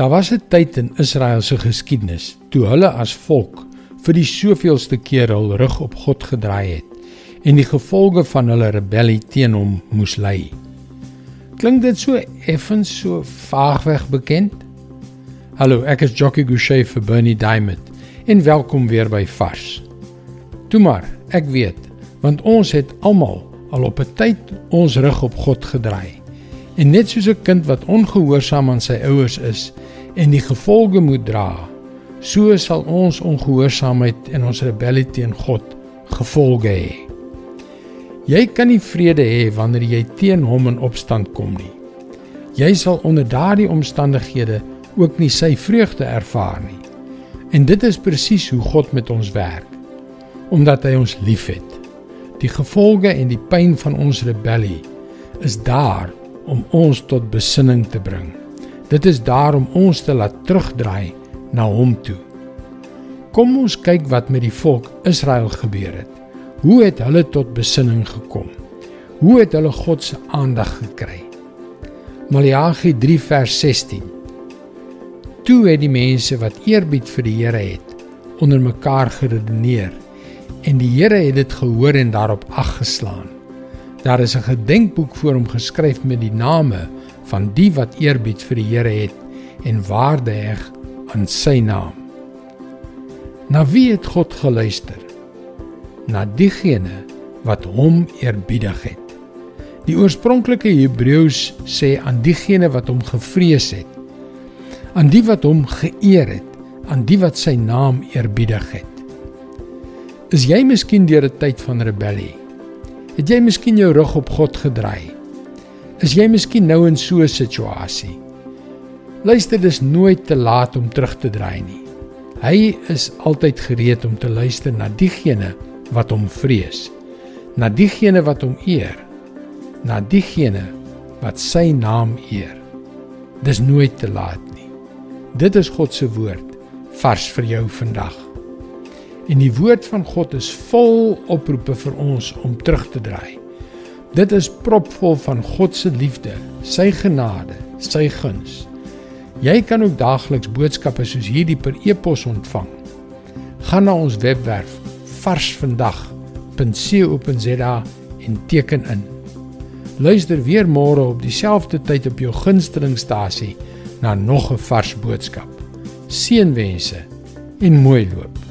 Daar was 'n tyd in Israel se geskiedenis toe hulle as volk vir die soveelste keer hul rug op God gedraai het en die gevolge van hulle rebellie teen hom moes ly. Klink dit so effens so vaagweg bekend? Hallo, ek is Jockey Gouchee vir Bernie Diamond en welkom weer by Vars. Toe maar, ek weet, want ons het almal al op 'n tyd ons rug op God gedraai. En net soos 'n kind wat ongehoorsaam aan sy ouers is en die gevolge moet dra, so sal ons ongehoorsaamheid en ons rebellie teen God gevolge hê. Jy kan nie vrede hê wanneer jy teen hom in opstand kom nie. Jy sal onder daardie omstandighede ook nie sy vreugde ervaar nie. En dit is presies hoe God met ons werk. Omdat hy ons liefhet. Die gevolge en die pyn van ons rebellie is daar om ons tot besinning te bring. Dit is daar om ons te laat terugdraai na hom toe. Kom ons kyk wat met die volk Israel gebeur het. Hoe het hulle tot besinning gekom? Hoe het hulle God se aandag gekry? Maleagi 3 vers 16. Toe het die mense wat eerbied vir die Here het, onder mekaar geredeneer en die Here het dit gehoor en daarop ag geslaan. Daar is 'n gedenkboek voor hom geskryf met die name van die wat eerbied vir die Here het en waarde heg aan sy naam. Na wie het God geluister? Na diegene wat hom eerbiedig het. Die oorspronklike Hebreëus sê aan diegene wat hom gevrees het. Aan die wat hom geëer het, aan die wat sy naam eerbiedig het. Is jy miskien deur 'n tyd van rebellie? Het jy miskien jou rug op God gedraai? Is jy miskien nou in so 'n situasie? Luister, dis nooit te laat om terug te draai nie. Hy is altyd gereed om te luister na diegene wat hom vrees, na diegene wat hom eer, na diegene wat sy naam eer. Dis nooit te laat nie. Dit is God se woord vars vir jou vandag. En die woord van God is vol oproepe vir ons om terug te draai. Dit is propvol van God se liefde, sy genade, sy guns. Jy kan ook daagliks boodskappe soos hierdie per e-pos ontvang. Gaan na ons webwerf varsvandag.co.za en teken in. Luister weer môre op dieselfde tyd op jou gunstelingstasie na nog 'n vars boodskap. Seënwense en mooi loop.